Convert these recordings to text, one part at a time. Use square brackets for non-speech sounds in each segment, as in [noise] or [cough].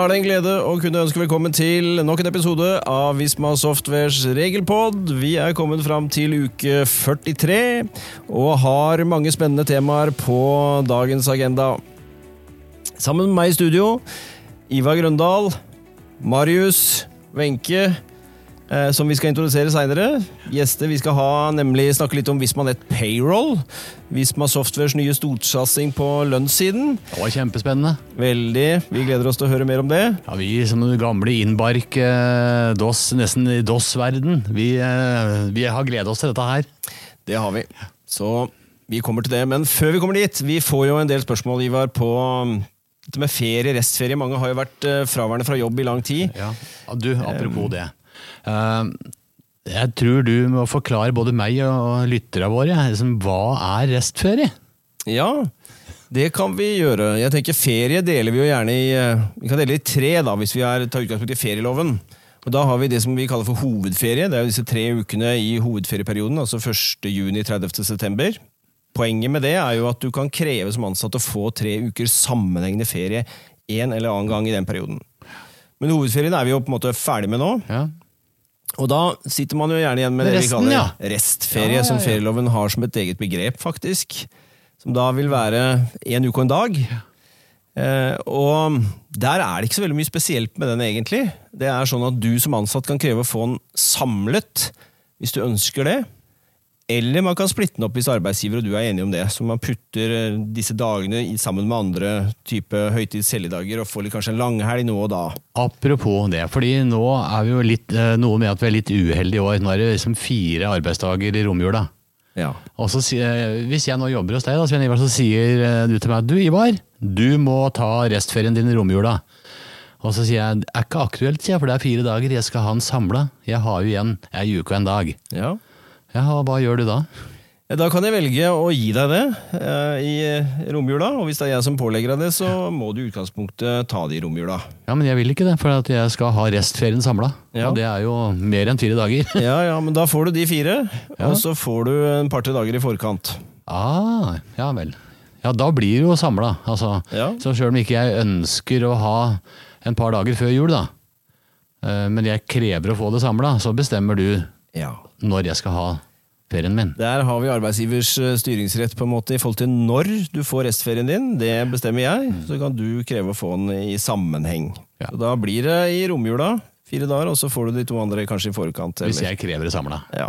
Da er det en glede å kunne ønske velkommen til nok en episode av Visma Softwares regelpod. Vi er kommet fram til uke 43 og har mange spennende temaer på dagens agenda. Sammen med meg i studio, Ivar Grøndal, Marius, Wenche, som vi skal introdusere seinere. Gjester vi skal ha nemlig snakke litt om Visma.net Payroll. Visma Softwares nye storsatsing på lønnssiden. Det var kjempespennende. Veldig. Vi gleder oss til å høre mer om det. Ja, Vi som den gamle innbark eh, DOS, nesten i DOS-verden, vi, eh, vi har gledet oss til dette her. Det har vi. Så vi kommer til det. Men før vi kommer dit, vi får jo en del spørsmål, Ivar, på um, dette med ferie, restferie. Mange har jo vært eh, fraværende fra jobb i lang tid. Ja, Du, apropos det. Eh, jeg tror du må forklare både meg og lytterne våre liksom, hva er restferie? Ja, det kan vi gjøre. Jeg tenker Ferie deler vi jo gjerne i eh, Vi kan dele i tre, da, hvis vi er, tar utgangspunkt i ferieloven. Og Da har vi det som vi kaller for hovedferie. Det er jo disse tre ukene i hovedferieperioden, altså 1. juni 30. september. Poenget med det er jo at du kan kreve som ansatt å få tre uker sammenhengende ferie en eller annen gang i den perioden. Men hovedferien er vi jo på en måte ferdig med nå. Ja. Og da sitter man jo gjerne igjen med det vi kaller ja. restferie, Ja, ja, som ferieloven har som et eget begrep, faktisk. Som da vil være en uke og en dag. Eh, og der er det ikke så veldig mye spesielt med den, egentlig. Det er sånn at du som ansatt kan kreve å få den samlet, hvis du ønsker det. Eller man kan splitte den opp hvis arbeidsgiver og du er enige om det. Så man putter eh, disse dagene sammen med andre type høytids helligdager og får kanskje en langhelg nå og da. Apropos det, fordi nå er vi jo litt, eh, noe med at vi er litt uheldige i år. Nå er det liksom fire arbeidsdager i romjula. Ja. Og så Hvis jeg nå jobber hos deg, da, Sven Ivar, så sier eh, du til meg du Ivar, du må ta restferien din i romjula. Og så sier jeg det er ikke aktuelt, sier jeg, for det er fire dager, jeg skal ha den samla. Jeg har jo igjen ei uke og en dag. ja. Ja, og Hva gjør du da? Da kan jeg velge å gi deg det eh, i romjula, og hvis det er jeg som pålegger deg det, så må du i utgangspunktet ta det i romjula. Ja, Men jeg vil ikke det, for at jeg skal ha restferien samla. Ja. Og det er jo mer enn fire dager. [laughs] Ja, ja, men da får du de fire, Ja. og så får du en par-tre dager i forkant. ah, ja vel. Ja, da blir det jo samla. Altså, Ja. Så sjøl om ikke jeg ønsker å ha en par dager før jul, da, eh, men jeg krever å få det samla, så bestemmer du Ja. når jeg skal ha ferien min. Der har vi arbeidsgivers eh, styringsrett på en måte i forhold til når du får restferien din. Det bestemmer jeg, så kan du kreve å få den i sammenheng. Ja. Da blir det i romjula, fire dager, og så får du de to andre kanskje i forkant. Hvis jeg krever det samla. Ja.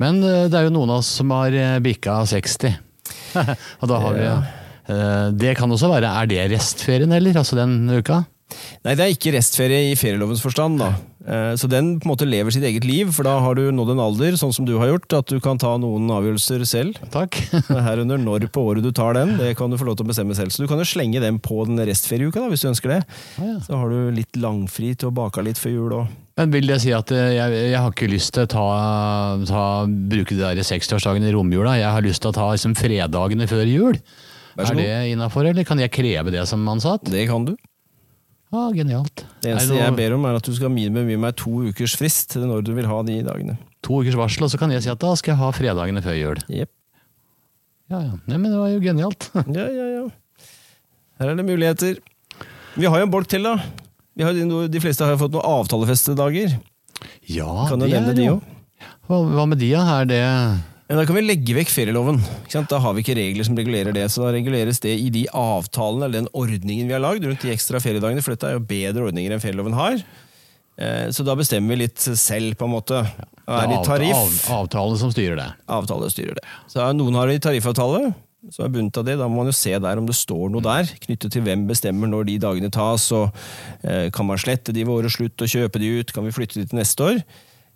Men eh, det er jo noen av oss som har eh, bikka [laughs] 60. Og da har vi Ja. Det kan også være Er det restferien, eller? Altså den uka? Nei, det er ikke restferie i ferielovens forstand. da. Eh, Så den på en måte lever sitt eget liv, for da har du nådd en alder, sånn som du har gjort, at du kan ta noen avgjørelser selv. Takk. [laughs] Herunder når på året du tar den, det kan du få lov til å bestemme selv. Så du kan jo slenge den på den restferieuka, da, hvis du ønsker det. Ah, ja. Så har du litt langfri til å bake litt før jul òg. Men vil det si at eh, jeg, jeg har ikke lyst til å ta, ta, bruke de der 60-årsdagene i romjula? Jeg har lyst til å ta liksom, fredagene før jul? Er det innafor, eller kan jeg kreve det som ansatt? Det kan du. Ja, genialt. Det eneste det jeg ber om, er at du skal minimum gi meg to ukers frist når du vil ha de dagene. To ukers varsel, og så kan jeg si at da skal jeg ha fredagene før jul. Yep. Ja, ja. Nei, men det var jo genialt. [laughs] Ja, ja, ja. Her er det muligheter. Vi har jo en bolk til, da. Vi har, de de fleste har jo fått noen avtalefestede dager. Ja, Kan du nevne de òg? Hva med de, da? Er det Ja, da kan vi legge vekk ferieloven. Ikke sant? Da har vi ikke regler som regulerer det. Så da reguleres det i de avtalene eller den ordningen vi har lagd rundt de ekstra feriedagene, for dette er jo bedre ordninger enn ferieloven har. Eh, Så da bestemmer vi litt selv, på en måte. Er det tariff? Avtale som styrer det? Avtale styrer det. Så noen har det i tariffavtale, som er bundet av det. Da må man jo se der om det står noe der, knyttet til hvem bestemmer når de dagene tas. og eh, Kan man slette de ved årets slutt og kjøpe de ut? Kan vi flytte de til neste år?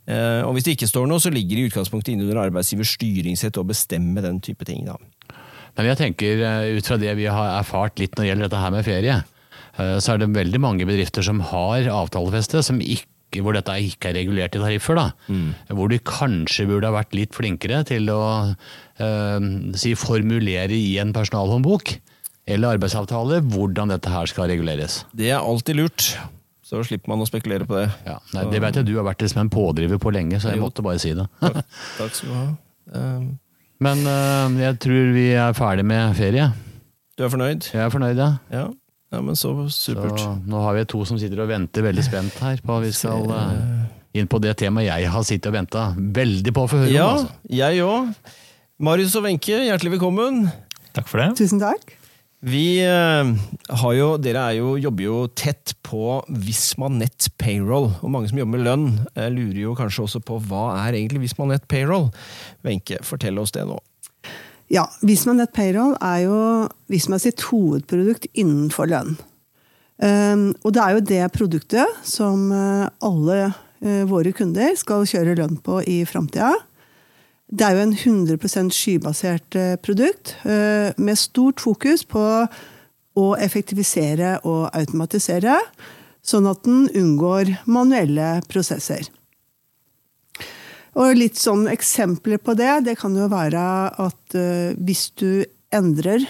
Eh, og Hvis det ikke står noe, så ligger det i utgangspunktet innunder arbeidsgivers styringsrett å bestemme den type ting. da. Men jeg tenker eh, ut fra det vi har erfart litt når det gjelder dette her med ferie, eh, så er det veldig mange bedrifter som har avtalefeste som ikke, hvor dette ikke er regulert i tariffer. da. Hvor de kanskje burde ha vært litt flinkere til å eh, si formulere i en personalhåndbok eller arbeidsavtale hvordan dette her skal reguleres. Det er alltid lurt. Så slipper man å spekulere på det. Ja, nei, det vet jeg du har vært liksom en pådriver på lenge, så jeg Jo. måtte bare si det. [laughs] Takk, takk skal du ha. Um, Men uh, jeg tror vi er ferdig med ferie. Du er fornøyd? Jeg er fornøyd, ja. Ja. Ja, men så supert. Så nå har vi to som sitter og venter veldig spent her på vi skal uh, inn på det temaet jeg har sittet og venta veldig på å få høre ja, om. Altså. jeg òg. Marius og Wenche, hjertelig velkommen. Takk for det. Tusen takk. Vi har jo, Dere er jo, jobber jo tett på Visma Nett Payroll. Og mange som jobber med lønn, uh, lurer jo kanskje også på hva er egentlig Visma Nett Payroll? Wenche, fortell oss det nå. Ja, Visma Nett Payroll er jo Visma sitt hovedprodukt innenfor lønn. Um, og det er jo det produktet som uh, alle våre kunder skal kjøre lønn på i framtida. Det er jo en 100 skybasert eh, produkt, eh, med stort fokus på å effektivisere og automatisere, sånn at den unngår manuelle prosesser. Og litt sånn eksempler på det, det kan jo være at eh, hvis du endrer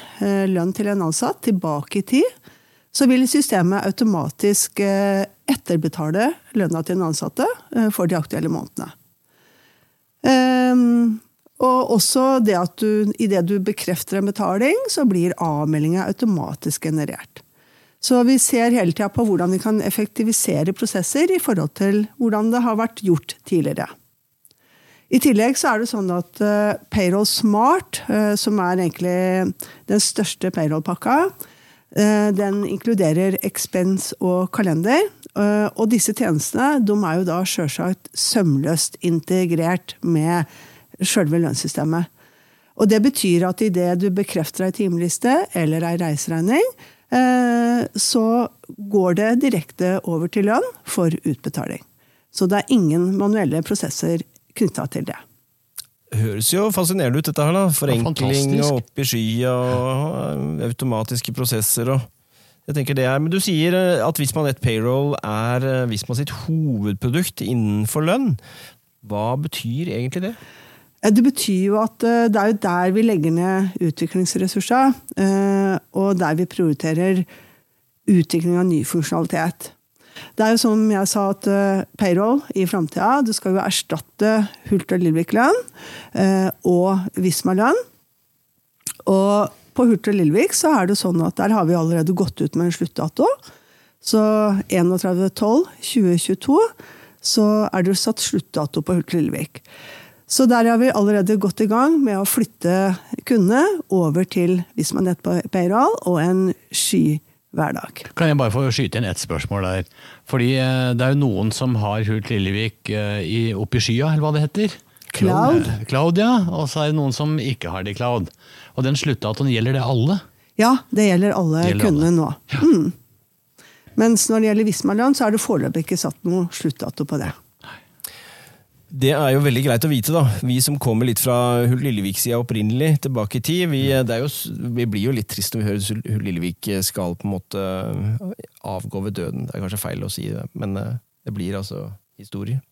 lønn til en ansatt tilbake i tid, så vil systemet automatisk etterbetale lønna til den ansatte for de aktuelle månedene. Um, og også det at du idet du bekrefter en betaling, så blir avmeldinga automatisk generert. Så vi ser hele tida på hvordan vi kan effektivisere prosesser i forhold til hvordan det har vært gjort tidligere. I tillegg så er det sånn at uh, Payroll Smart, uh, som er egentlig den største payroll-pakka, uh, den inkluderer expense og kalender. Og disse tjenestene de er jo da sjølsagt sømløst integrert med sjølve lønnssystemet. Og det betyr at idet du bekrefter ei timeliste eller ei reiseregning, så går det direkte over til lønn for utbetaling. Så det er ingen manuelle prosesser knytta til det. Høres jo fascinerende ut, dette her. da. Forenkling og opp i skya og automatiske prosesser. og jeg tenker det er, Men du sier eh, at Visma Nett Payroll er eh, Visma sitt hovedprodukt innenfor lønn. Hva betyr egentlig det? Eh, det betyr jo at det er der vi legger ned utviklingsressurser, og der vi prioriterer utvikling av ny funksjonalitet. Det er jo som jeg sa, at payroll i framtida skal jo erstatte Hult og Lillevik-lønn og Visma-lønn. Og på Hurtig og Lillevik så er det sånn at der har vi allerede gått ut med en sluttdato. Så 31.12.2022 så er det satt sluttdato på Hurtig og Lillevik. Så der har vi allerede gått i gang med å flytte kundene over til Visma Nett Payroll og en sky hverdag. Kan jeg bare få skyte inn ett spørsmål der? Fordi eh, det er jo noen som har Hult Lillevik eh, oppe i skya, eller hva det heter? Cloud. Cloud, ja. Og så er det noen som ikke har det i cloud. Og den sluttdatoen, gjelder det alle? Ja, det gjelder alle gjelder kundene alle. nå. Ja. Mm. Mens når det gjelder Visma-lønn, så er det foreløpig ikke satt noe sluttdato på det. Det er jo veldig greit å vite, da. Vi som kommer litt fra Hull Lillevik-sida opprinnelig, tilbake i tid. Vi, jo, vi, blir jo litt trist når vi hører Hull Lillevik skal på en måte avgå ved døden. Det er kanskje feil å si det, men eh, det blir altså historie.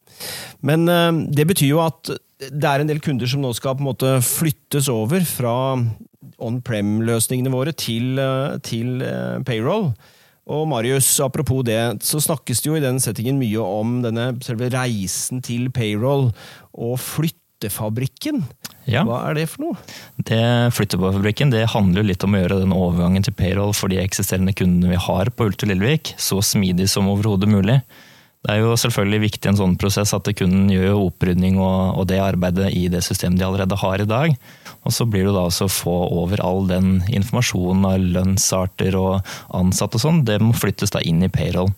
Men eh, det betyr jo at det er en del kunder som nå skal på en måte flyttes over fra on-prem-løsningene våre til, eh, til, eh, payroll. Og Marius, apropos det, så snakkes det jo i den settingen mye om denne selve reisen til payroll og flyttefabrikken. Ja. Hva er det for noe? Det Flyttefabrikken det handler litt om å gjøre den overgangen til payroll for de eksisterende kundene vi har på Ulte Lillevik, så smidig som overhodet mulig. Det er jo selvfølgelig viktig i en sånn prosess at kunden gjør opprydning og, og, det arbeidet i det systemet de allerede har i dag. Og så blir det da også å få over all den informasjonen av lønnsarter og ansatte og sånn, det må flyttes da inn i payroll.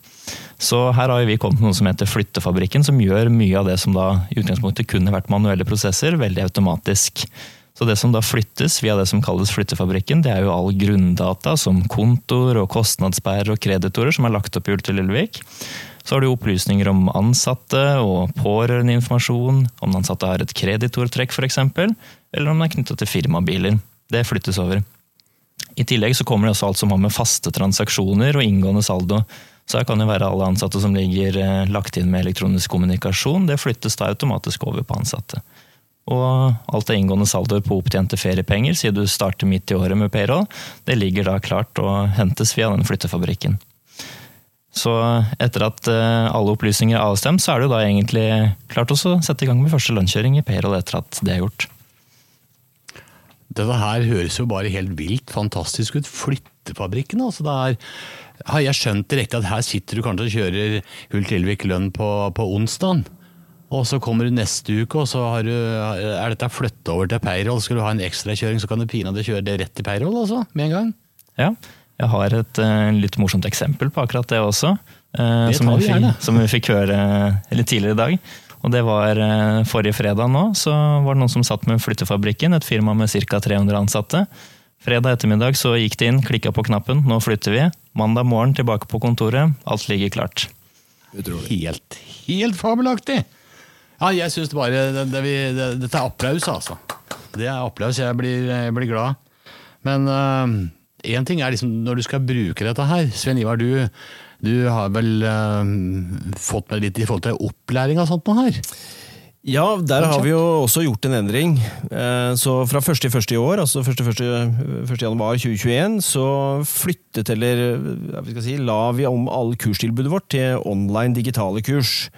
Så her har vi kommet med noe som heter Flyttefabrikken, som gjør mye av det som da i utgangspunktet kunne vært manuelle prosesser, veldig automatisk. Så det som da flyttes via det som kalles Flyttefabrikken, det er jo all grunndata som kontoer og kostnadssperrer og kreditorer som er lagt opp i Ulti Lillevik. Så har du opplysninger om ansatte og pårørendeinformasjon, om den ansatte har et kreditortrekk f.eks., eller om den er knyttet til firmabiler. Det flyttes over. I tillegg så kommer det også alt som har med faste transaksjoner og inngående saldo. Så her kan det være alle ansatte som ligger eh, lagt inn med elektronisk kommunikasjon. Det flyttes da automatisk over på ansatte. Og alt det inngående saldoer på opptjente feriepenger, siden du starter midt i året med payroll, det ligger da klart og hentes via den flyttefabrikken. Så etter at eh, alle opplysninger er avstemt, så er det jo da egentlig klart å sette i gang med første lønnskjøring i payroll etter at det er gjort. dette her høres jo bare helt vilt fantastisk ut. Flyttefabrikken, altså. Det er, har jeg skjønt det riktig at her sitter du kanskje og kjører Hult-Ilvik lønn på, på onsdag? Og så kommer du neste uke, og så du, er dette flytta over til payroll. Skal du ha en ekstrakjøring, så kan du pinadø kjøre det rett til payroll, altså, med en gang. Ja, jeg har et uh, litt morsomt eksempel på akkurat det også. Uh, det som, vi fikk, som vi fikk høre litt tidligere i dag. Og det var uh, forrige fredag nå, så var det noen som satt med Flyttefabrikken, et firma med ca. 300 ansatte. Fredag ettermiddag så gikk de inn, klikka på knappen, nå flytter vi. Mandag morgen tilbake på kontoret, alt ligger klart. Helt, helt fabelaktig! Ja, jeg syns bare det, det, det, Dette er applaus, altså. Det er applaus. Jeg blir, jeg blir glad. Men én ting er liksom når du skal bruke dette her. Sven Ivar, du, du har vel øh, fått med litt i forhold til opplæring og sånt nå her? Ja, der har vi jo også gjort en endring. Eh, Så fra 1.1. i år, altså 1. 1. 1. januar 2021, så flyttet, eller vi si, la vi om all kurstilbudet vårt til online digitale kurs.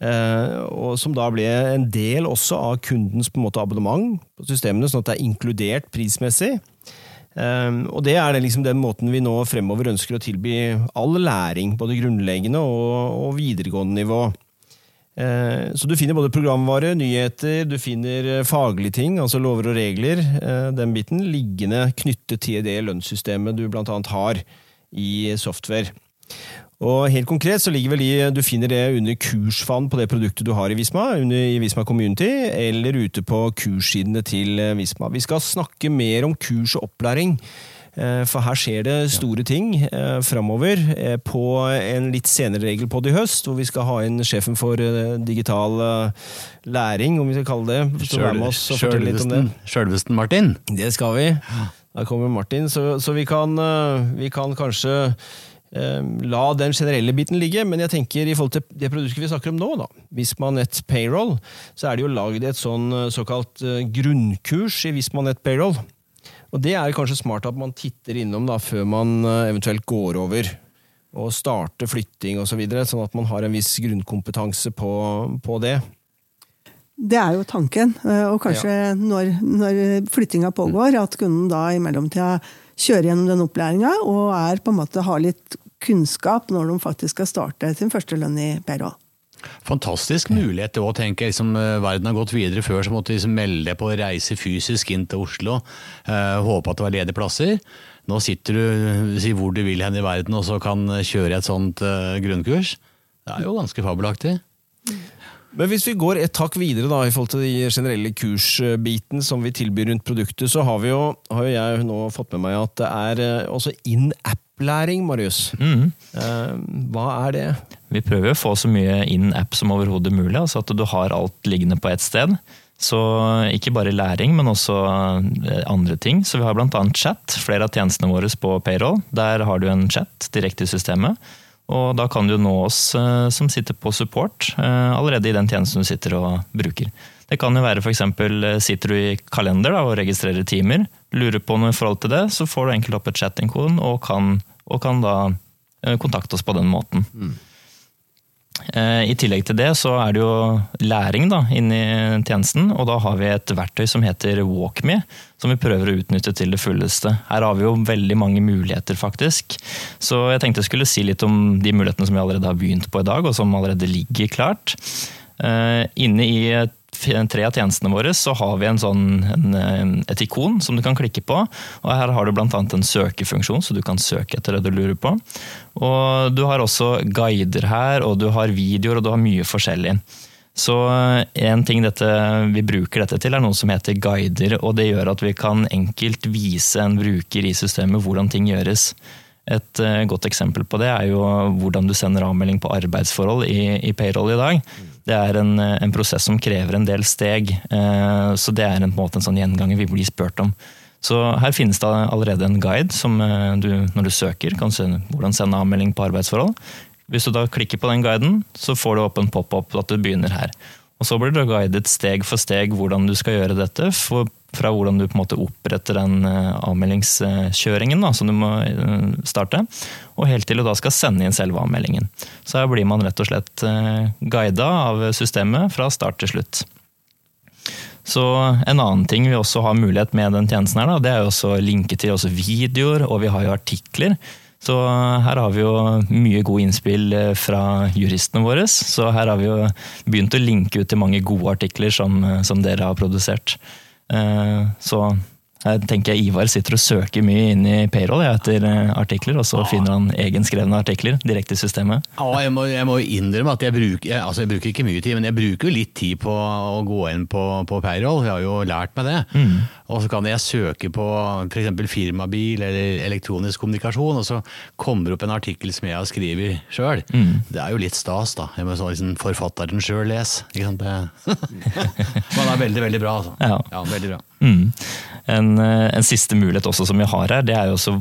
Eh, som da ble en del også av kundens måte abonnement på systemene, sånn at det er inkludert prismessig. Um, og det er liksom den måten vi nå fremover ønsker å tilby all læring, både grunnleggende og, og videregående nivå. Eh, Så du finner både programvare, nyheter, du finner eh, faglige ting, altså lover og regler, eh, den biten, liggende knyttet til det lønnssystemet du annet har i software. Og helt konkret så ligger vel i, du finner det under kursfan på det produktet du har i Visma, under, i Visma Community, eller ute på kurssidene til eh, Visma. Vi skal snakke mer om kurs og opplæring, eh, for her skjer det store ting eh, framover eh, på en litt senere regel på det i høst, hvor vi skal ha inn sjefen for digital læring, om vi skal kalle det. Sjølvesten, Martin. Det skal vi. Da kommer Martin, så, så vi, kan, vi kan kanskje la den generelle biten ligge, men jeg tenker i forhold til det produktet vi snakker om nå, da, Vismanet Payroll, så er det jo lagd et sånn eh, såkalt eh, grunnkurs i Vismanet Payroll. Og det er kanskje smart at man titter innom da, før man eh, eventuelt går over og starter flytting osv., så videre, sånn at man har en viss grunnkompetanse på, på det. Det er jo tanken. Og kanskje når, når flyttinga pågår, at kunden da i mellomtida kjører gjennom den opplæringa og er på en måte har litt kunnskap når de faktisk skal starte sin første lønn i Perå. Fantastisk mulighet til å tenke liksom, eh, verden har gått videre. Før så måtte du liksom melde deg på å reise fysisk inn til Oslo. eh, håpe at det var ledige plasser. Nå sitter du si hvor du vil hen i verden og så kan kjøre et sånt eh, grunnkurs. Det er jo ganske fabelaktig. Men hvis vi går et takk videre da, i forhold til de generelle kursbiten som vi tilbyr rundt produktet, så har, vi jo, har jo jeg nå fått med meg at det er eh, også in-app-læring, Marius. Mm. Eh, hva er det? Vi prøver å få så mye in app som overhodet mulig, altså at du har alt liggende på ett sted. Så ikke bare læring, men også eh, andre ting. Så vi har bl.a. chat. Flere av tjenestene våre på payroll. Der har du en chat direkte i systemet. Og da kan du nå oss eh, som sitter på support eh, allerede i den tjenesten du sitter og bruker. Det kan jo være f.eks. sitter du i kalender da, og registrerer timer, lurer på noe i forhold til det, så får du enkelt opp et chat-inkon og, og kan da eh, kontakte oss på den måten. Eh, I tillegg til det så er det jo læring da, inni tjenesten, og da har vi et verktøy som heter WalkMe, som vi prøver å utnytte til det fulleste. Her har vi jo veldig mange muligheter, faktisk. Så jeg tenkte jeg skulle si litt om de mulighetene som vi allerede har begynt på i dag, og som allerede ligger klart. Eh, Inne i et tre av tjenestene våre så har vi sånn, en, eh, et ikon som du kan klikke på. og Her har du bl.a. en søkefunksjon, så du kan søke etter det du lurer på. Og Du har også guider her, og du har videoer og du har mye forskjellig. Så en ting dette, vi bruker dette til, er noe som heter guider. og Det gjør at vi kan enkelt vise en bruker i systemet hvordan ting gjøres. Et eh, godt eksempel på det er jo hvordan du sender avmelding på arbeidsforhold i, i payroll i dag. Det er en, eh, en prosess som krever en del steg, eh, så det er en, på en måte en sånn gjenganger vi blir spurt om. Så her finnes det allerede en guide som eh, du, når du søker, kan se hvordan sende avmelding på arbeidsforhold. Hvis du da klikker på den guiden, så får du opp en pop-up at du begynner her. Og Så blir du guidet steg for steg hvordan du skal gjøre dette, for, fra hvordan du på en måte oppretter den eh, avmeldingskjøringen da, som du må eh, starte, og helt til du da skal sende inn selve avmeldingen. Så her blir man rett og slett eh, guida av systemet fra start til slutt. Så En annen ting vi også har mulighet med den tjenesten, her, da, det er jo også linke til også videoer, og vi har jo artikler. Så her har vi jo mye gode innspill fra juristene våre. Så her har vi jo begynt å linke ut til mange gode artikler som, som dere har produsert. Eh, så jeg tenker Ivar sitter og søker mye inn i payroll etter eh, artikler, og så finner han egenskrevne artikler direkte i systemet. Ja, jeg må, jeg må innrømme at jeg bruker, jeg, altså jeg bruker ikke mye tid, men jeg bruker litt tid på å gå inn på, på payroll. Jeg har jo lært meg det. Mm. Og så kan jeg søke på f.eks. firmabil eller elektronisk kommunikasjon, og så kommer det opp en artikkel som jeg har skrevet sjøl. Mm. Det er jo litt stas, da. Jeg må så liksom forfatteren sjøl lese. Men det [laughs] er veldig, veldig bra, altså. Ja. ja veldig bra. Mm. En, eh, en, siste mulighet også som vi har her, det er jo også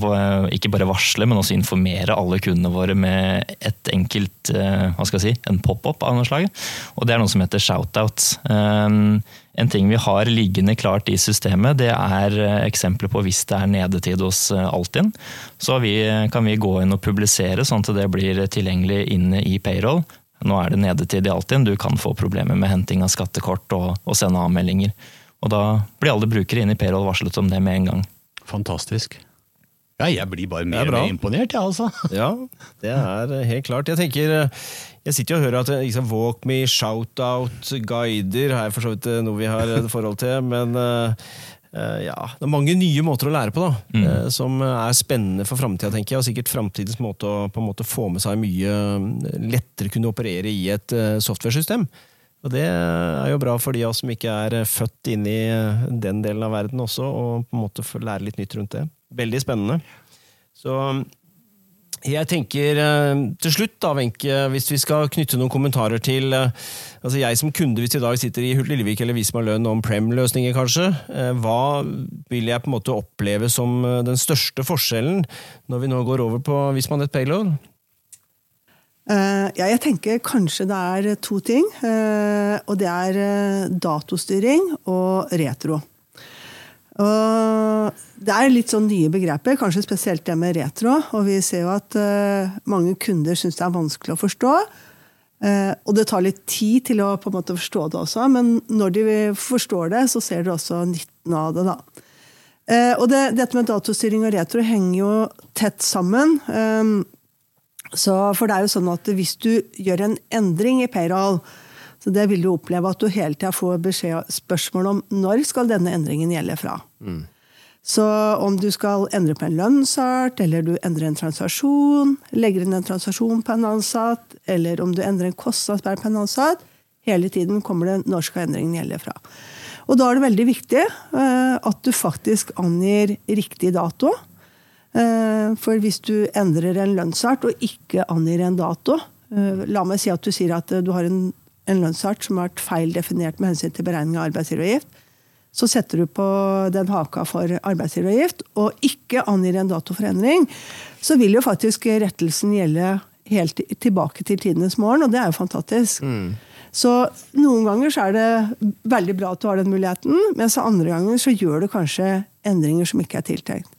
ikke bare varsle, men også informere alle kundene våre med et enkelt eh, hva skal jeg si, en pop-up av noe slag. Og det er noe som heter shout-out. en ting vi har liggende klart i systemet, det er eksempler på hvis det er nedetid hos Altinn. Så vi, kan vi gå inn og publisere sånn at det blir tilgjengelig inne i payroll. Nå er det nedetid i Altinn, du kan få problemer med henting av skattekort og, og sende avmeldinger. Og da blir alle brukere inn i payroll varslet om det med en gang. Fantastisk. Ja, jeg blir bare mer og mer imponert, jeg, ja, altså. [laughs] ja, det er helt klart. Jeg tenker, jeg sitter jo og hører at liksom, Walk-me, shout-out, guider er for så vidt noe vi har forhold til, men uh, ja, det er mange nye måter å lære på, da, mm. uh, som er spennende for framtida, tenker jeg. Og sikkert framtidens måte å på en måte få med seg mye lettere kunne operere i et uh, software-system. Og det er jo bra for de av oss som ikke er eh, født inn i eh, den delen av verden også, og på en måte lære litt nytt rundt det. Veldig spennende. Så jeg tenker eh, til slutt, da, Wenche, hvis vi skal knytte noen kommentarer til altså Jeg som kunde, hvis i dag sitter i Hult Lillevik eller Visma Lønn om Prem-løsninger, kanskje, hva vil jeg på en måte oppleve som den største forskjellen når vi nå går over på Visma Nett Payload? Eh, ja, jeg tenker kanskje det er to ting. Eh, og det er eh, datostyring og retro. Og det er litt sånn nye begreper, kanskje spesielt det med retro. Og vi ser jo at mange kunder syns det er vanskelig å forstå. Og det tar litt tid til å på en måte forstå det også, men når de forstår det, så ser de også nytten av det. da. Og det, dette med datostyring og retro henger jo tett sammen. Så, for det er jo sånn at hvis du gjør en endring i payroll, så det vil du oppleve at du hele tida får beskjed, spørsmål om når skal denne endringen gjelde fra. Mm. Så om du skal endre på en lønnsart, eller du endrer en transaksjon, legger inn en transaksjon på en ansatt, eller om du endrer en kostnadsbær på en ansatt, hele tiden kommer det når skal endringen gjelde fra. Og da er det veldig viktig uh, at du faktisk angir riktig dato. Eh, for hvis du endrer en lønnsart og ikke angir en dato eh, La meg si at du sier at eh, du har en, en lønnsart som har vært feil definert med hensyn til beregning av arbeidsgiveravgift. Så setter du på den haka for arbeidsgiveravgift og ikke angir en dato for endring, så vil jo faktisk rettelsen gjelde helt tilbake til tidenes morgen, og det er jo fantastisk. Mm. Så noen ganger så er det veldig bra at du har den muligheten, mens andre ganger så gjør du kanskje endringer som ikke er tiltenkt.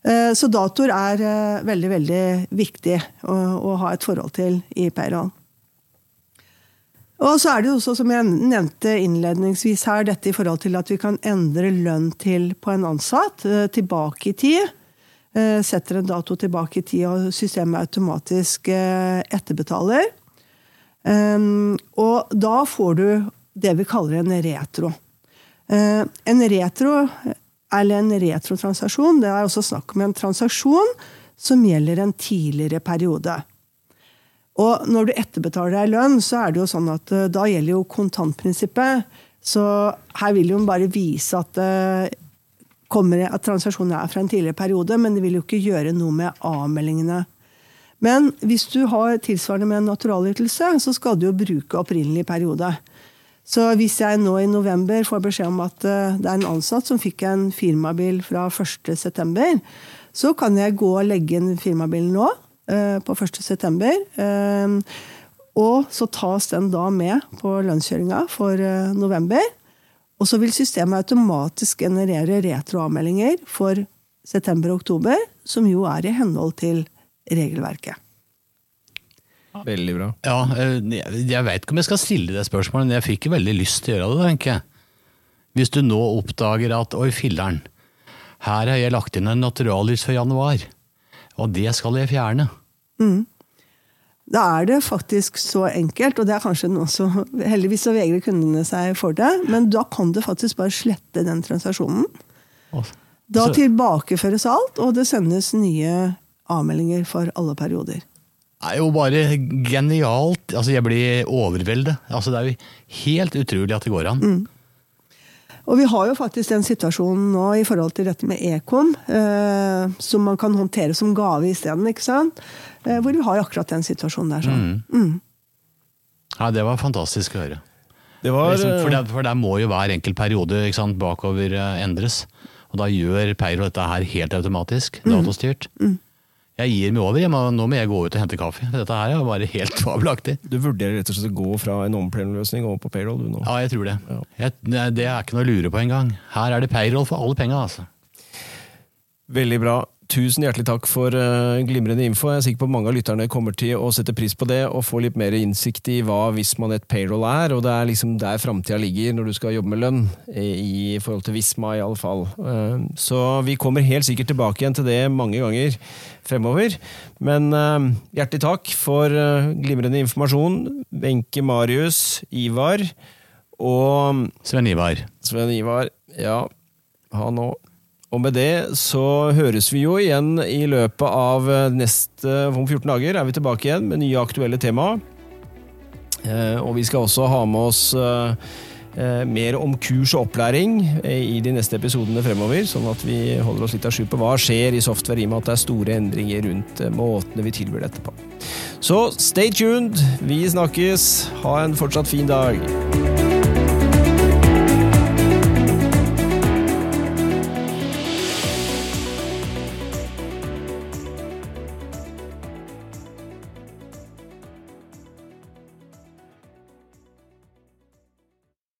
Eh, så datoer er eh, veldig, veldig viktig å, å ha et forhold til i payroll. Og så er det jo også, som jeg nevnte innledningsvis her, dette i forhold til at vi kan endre lønn til på en ansatt eh, tilbake i tid. Setter en dato tilbake i tid, og systemet automatisk etterbetaler. Og da får du det vi kaller en retro. En retro eller en retrotransaksjon. Det er også snakk om en transaksjon som gjelder en tidligere periode. Og når du etterbetaler deg lønn, så er det jo sånn at eh, da gjelder jo kontantprinsippet. Så her vil jo bare vise at, eh, kommer, at transaksjonen er fra en tidligere periode, men det vil jo ikke gjøre noe med avmeldingene. Men hvis du har tilsvarende med en naturalytelse, så skal du jo bruke opprinnelig periode. Så hvis jeg nå i november får beskjed om at eh, det er en ansatt som fikk en firmabil fra 1.9., så kan jeg gå og legge inn firmabilen nå, eh, på 1.9. Eh, og så tas den da med på lønnskjøringa for november. Og så vil systemet automatisk generere retroavmeldinger for september og oktober, som jo er i henhold til regelverket. Veldig bra. Ja, eh, Jeg, jeg veit ikke om jeg skal stille det spørsmålet, men jeg fikk veldig lyst til å gjøre det. tenker Jeg Hvis du nå oppdager at oi, filleren, her har jeg lagt inn en naturalis for januar, og det skal jeg fjerne. Da er det faktisk så enkelt, og det er kanskje noe som [laughs] Heldigvis så vegrer kundene seg for det, men da kan du faktisk bare slette den transaksjonen. Da tilbakeføres alt, og det sendes nye avmeldinger for alle perioder. Det er jo bare genialt. Altså, jeg blir overveldet. Altså, det er jo helt utrolig at det går an. Og vi har jo faktisk den situasjonen nå i forhold til dette med ekom, eh, som man kan håndtere som gave isteden, ikke sant? Eh, hvor vi har akkurat den situasjonen der. sånn. Ja, det var fantastisk å høre. Det var Liksom, for, der, for der må jo hver enkelt periode ikke sant, bakover eh, endres. Og da gjør Peiro dette her helt automatisk, datastyrt. Jeg gir meg over. Jeg må, nå må jeg gå ut og hente kaffe. Dette her er bare helt [laughs] fabelaktig. Du vurderer rett og slett å gå fra en omplennløsning over på payroll, du nå? Ja, jeg tror det. Jeg, det det er ikke noe å lure på engang. Her er det payroll for alle penga, altså. Veldig bra. Tusen hjertelig takk for eh, glimrende info. Jeg er sikker på at mange av lytterne kommer til å sette pris på det og få litt mer innsikt i hva Visma et payroll er, og det er liksom der framtida ligger når du skal jobbe med lønn, i, i forhold til Visma i alle fall. Eh, Så vi kommer helt sikkert tilbake igjen til det mange ganger fremover. Men eh, hjertelig takk for eh, glimrende informasjon, Wenche Marius, Ivar og Sven Ivar. Sven Ivar, ja, han òg. Og med det så høres vi jo igjen i løpet av eh, neste Om 14 dager er vi tilbake igjen med nye aktuelle tema. Eh, og vi skal også ha med oss eh, mer om kurs og opplæring i de neste episodene fremover, sånn at vi holder oss litt av sju på hva skjer i software, i og med at det er store endringer rundt måtene vi tilbyr dette på. Så stay tuned, vi snakkes, ha en fortsatt fin dag.